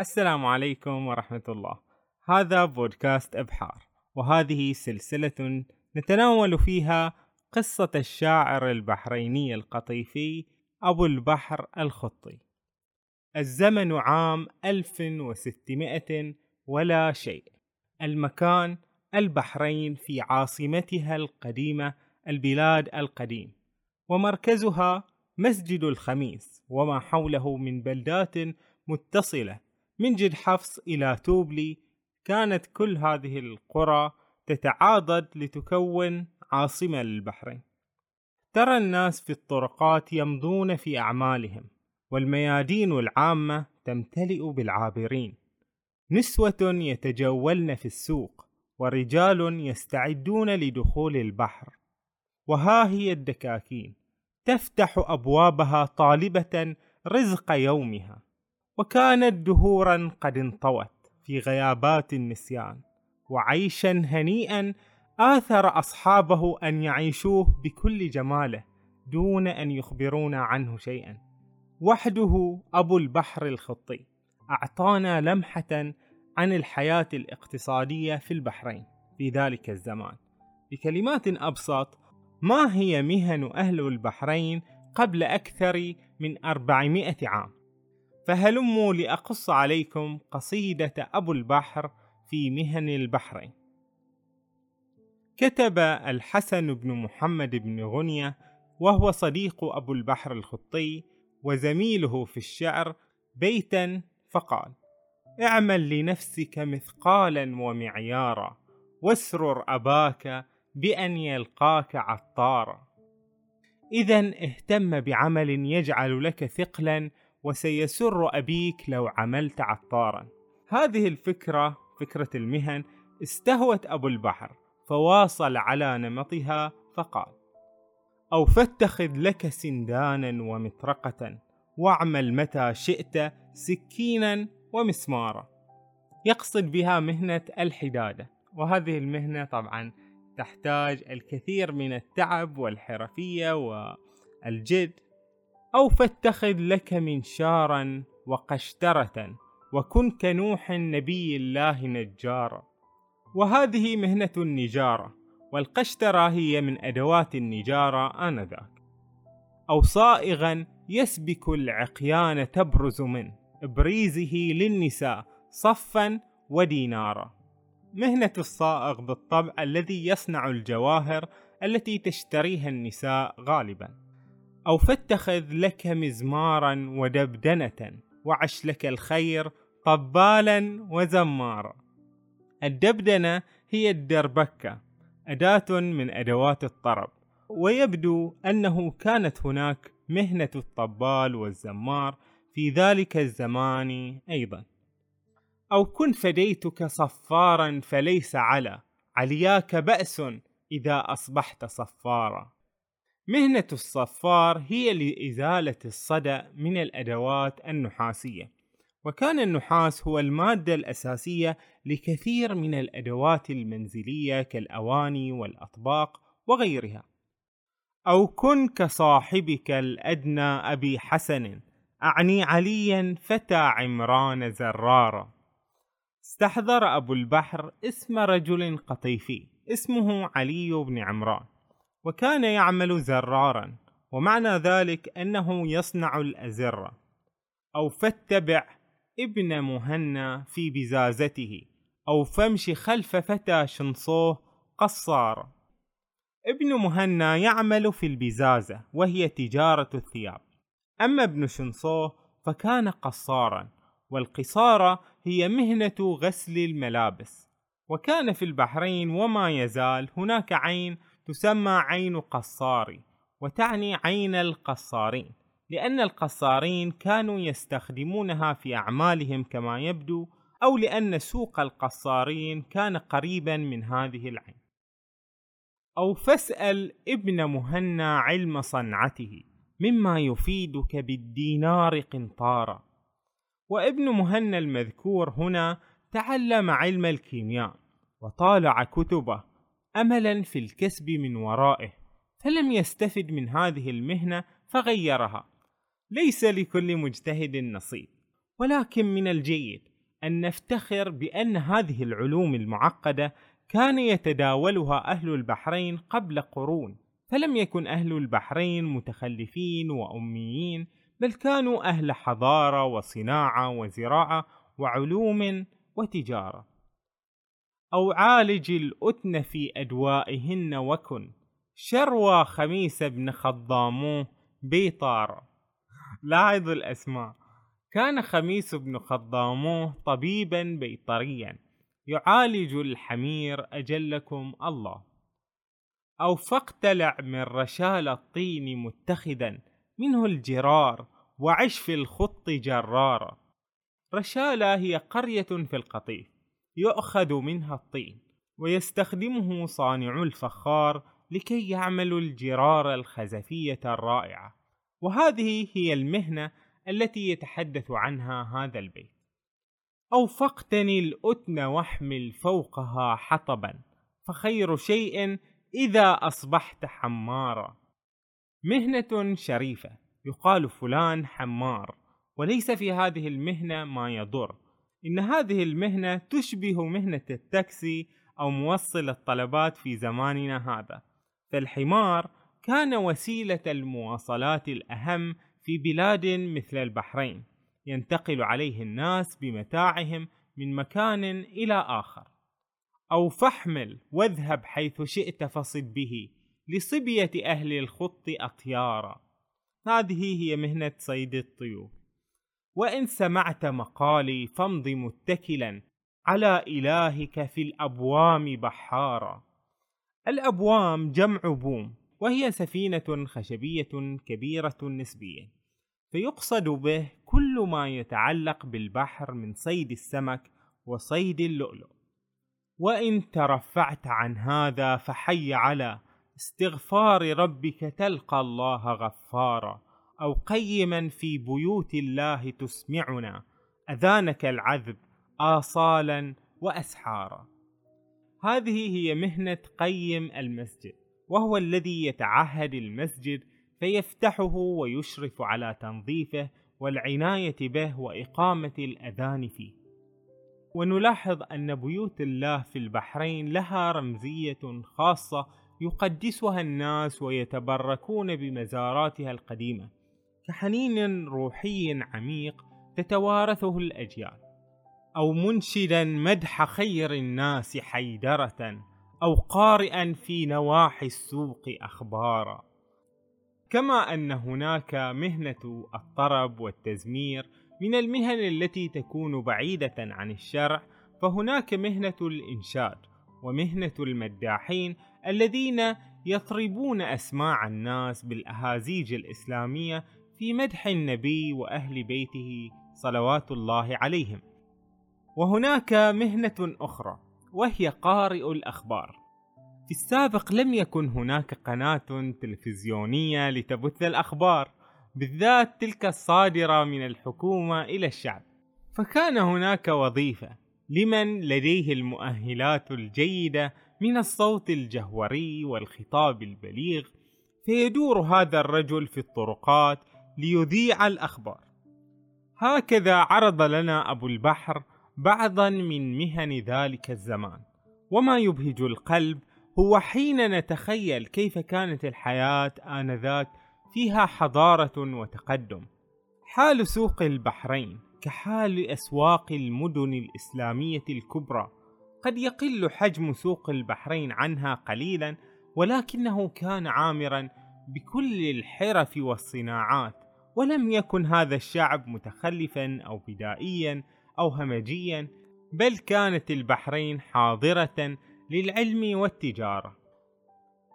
السلام عليكم ورحمة الله. هذا بودكاست أبحار وهذه سلسلة نتناول فيها قصة الشاعر البحريني القطيفي أبو البحر الخطي. الزمن عام 1600 ولا شيء. المكان البحرين في عاصمتها القديمة البلاد القديم ومركزها مسجد الخميس وما حوله من بلدات متصلة من جد حفص إلى توبلي. كانت كل هذه القرى تتعاضد لتكون عاصمة للبحرين. ترى الناس في الطرقات يمضون في أعمالهم والميادين العامة تمتلئ بالعابرين. نسوة يتجولن في السوق ورجال يستعدون لدخول البحر. وها هي الدكاكين تفتح أبوابها طالبة رزق يومها. وكانت دهورا قد انطوت في غيابات النسيان وعيشا هنيئا آثر أصحابه أن يعيشوه بكل جماله دون أن يخبرونا عنه شيئا. وحده أبو البحر الخطي أعطانا لمحة عن الحياة الاقتصادية في البحرين في ذلك الزمان. بكلمات أبسط ما هي مهن أهل البحرين قبل أكثر من أربعمائة عام؟ فهلموا لأقص عليكم قصيدة أبو البحر في مهن البحرين. كتب الحسن بن محمد بن غنية وهو صديق أبو البحر الخطي وزميله في الشعر بيتا فقال اعمل لنفسك مثقالا ومعيارا واسرر أباك بأن يلقاك عطارا. إذا اهتم بعمل يجعل لك ثقلا وسيسر أبيك لو عملت عطارا. هذه الفكرة فكرة المهن استهوت أبو البحر فواصل على نمطها فقال أو فاتخذ لك سندانا ومطرقة واعمل متى شئت سكينا ومسمارا. يقصد بها مهنة الحدادة وهذه المهنة طبعا تحتاج الكثير من التعب والحرفية والجد أو فاتخذ لك منشارا وقشترة وكن كنوح نبي الله نجارا. وهذه مهنة النجارة والقشترة هي من أدوات النجارة آنذاك. أو صائغا يسبك العقيان تبرز من إبريزه للنساء صفا ودينارا. مهنة الصائغ بالطبع الذي يصنع الجواهر التي تشتريها النساء غالبا. أو فاتخذ لك مزمارا ودبدنة وعش لك الخير طبالا وزمارا. الدبدنة هي الدربكة أداة من أدوات الطرب. ويبدو أنه كانت هناك مهنة الطبال والزمار في ذلك الزمان أيضا. أو كن فديتك صفارا فليس على علياك بأس إذا أصبحت صفارا. مهنة الصفار هي لإزالة الصدى من الأدوات النحاسية وكان النحاس هو المادة الأساسية لكثير من الأدوات المنزلية كالأواني والأطباق وغيرها. أو كن كصاحبك الأدنى أبي حسن أعني عليا فتى عمران زرارا استحضر أبو البحر اسم رجل قطيفي اسمه علي بن عمران. وكان يعمل زرارا ومعنى ذلك أنه يصنع الأزرة أو فاتبع ابن مهنا في بزازته أو فامشي خلف فتى شنصوه قصار. ابن مهنا يعمل في البزازة وهي تجارة الثياب. أما ابن شنصوه فكان قصارا والقصارة هي مهنة غسل الملابس. وكان في البحرين وما يزال هناك عين تسمى عين قصاري وتعني عين القصارين لأن القصارين كانوا يستخدمونها في أعمالهم كما يبدو أو لأن سوق القصارين كان قريبا من هذه العين. أو فاسأل ابن مهنا علم صنعته مما يفيدك بالدينار قنطارا. وابن مهنا المذكور هنا تعلم علم الكيمياء وطالع كتبه املا في الكسب من ورائه فلم يستفد من هذه المهنة فغيرها. ليس لكل مجتهد نصيب. ولكن من الجيد أن نفتخر بأن هذه العلوم المعقدة كان يتداولها أهل البحرين قبل قرون. فلم يكن أهل البحرين متخلفين وأميين بل كانوا أهل حضارة وصناعة وزراعة وعلوم وتجارة. أو عالج الأتن في أدوائهن وكن. شروى خميس بن خضاموه بيطار. لاحظوا الأسماء. كان خميس بن خضاموه طبيبا بيطريا. يعالج الحمير أجلكم الله. أو فاقتلع من رشال الطين متخذا. منه الجرار وعش في الخط جرارا رشالة هي قرية في القطيف. يؤخذ منها الطين ويستخدمه صانع الفخار لكي يعملوا الجرار الخزفية الرائعة. وهذه هي المهنة التي يتحدث عنها هذا البيت. أو فاقتني الأتن واحمل فوقها حطبا فخير شيء إذا أصبحت حمارا. مهنة شريفة يقال فلان حمار وليس في هذه المهنة ما يضر. إن هذه المهنة تشبه مهنة التاكسي أو موصل الطلبات في زماننا هذا. فالحمار كان وسيلة المواصلات الأهم في بلاد مثل البحرين ينتقل عليه الناس بمتاعهم من مكان إلى آخر. أو فاحمل واذهب حيث شئت فصد به لصبية أهل الخط أطيارا. هذه هي مهنة صيد الطيور. وإن سمعت مقالي فامض متكلا. على إلهك في الأبوام بحارا الأبوام جمع بوم وهي سفينة خشبية كبيرة نسبيا فيقصد به كل ما يتعلق بالبحر من صيد السمك وصيد اللؤلؤ. وإن ترفعت عن هذا فحي على استغفار ربك تلقى الله غفارا. أو قيما في بيوت الله تسمعنا أذانك العذب آصالا وأسحارا. هذه هي مهنة قيم المسجد وهو الذي يتعهد المسجد فيفتحه ويشرف على تنظيفه والعناية به وإقامة الأذان فيه. ونلاحظ أن بيوت الله في البحرين لها رمزية خاصة يقدسها الناس ويتبركون بمزاراتها القديمة. كحنين روحي عميق تتوارثه الأجيال أو منشدا مدح خير الناس حيدرة أو قارئا في نواحي السوق أخبارا. كما أن هناك مهنة الطرب والتزمير من المهن التي تكون بعيدة عن الشرع فهناك مهنة الإنشاد ومهنة المداحين الذين يطربون أسماع الناس بالأهازيج الإسلامية في مدح النبي وأهل بيته صلوات الله عليهم. وهناك مهنة أخرى وهي قارئ الأخبار. في السابق لم يكن هناك قناة تلفزيونية لتبث الأخبار بالذات تلك الصادرة من الحكومة إلى الشعب. فكان هناك وظيفة لمن لديه المؤهلات الجيدة من الصوت الجهوري والخطاب البليغ. فيدور هذا الرجل في الطرقات ليذيع الأخبار. هكذا عرض لنا أبو البحر بعضا من مهن ذلك الزمان وما يبهج القلب هو حين نتخيل كيف كانت الحياة آنذاك فيها حضارة وتقدم. حال سوق البحرين كحال أسواق المدن الإسلامية الكبرى قد يقل حجم سوق البحرين عنها قليلا ولكنه كان عامرا بكل الحرف والصناعات. ولم يكن هذا الشعب متخلفا أو بدائيا أو همجيا بل كانت البحرين حاضرة للعلم والتجارة.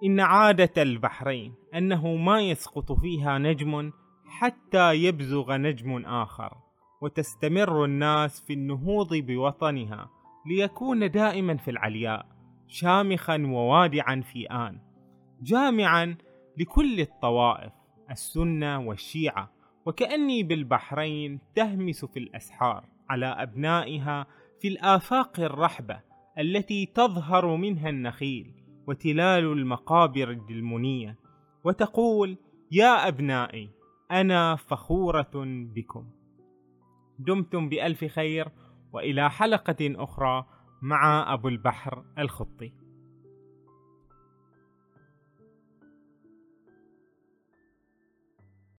إن عادة البحرين أنه ما يسقط فيها نجم حتى يبزغ نجم آخر وتستمر الناس في النهوض بوطنها ليكون دائما في العلياء شامخا ووادعا في آن جامعا لكل الطوائف. السنة والشيعة وكأني بالبحرين تهمس في الأسحار على أبنائها في الآفاق الرحبة التي تظهر منها النخيل وتلال المقابر الدلمونية وتقول يا أبنائي أنا فخورة بكم. دمتم بألف خير وإلى حلقة أخرى مع أبو البحر الخطي.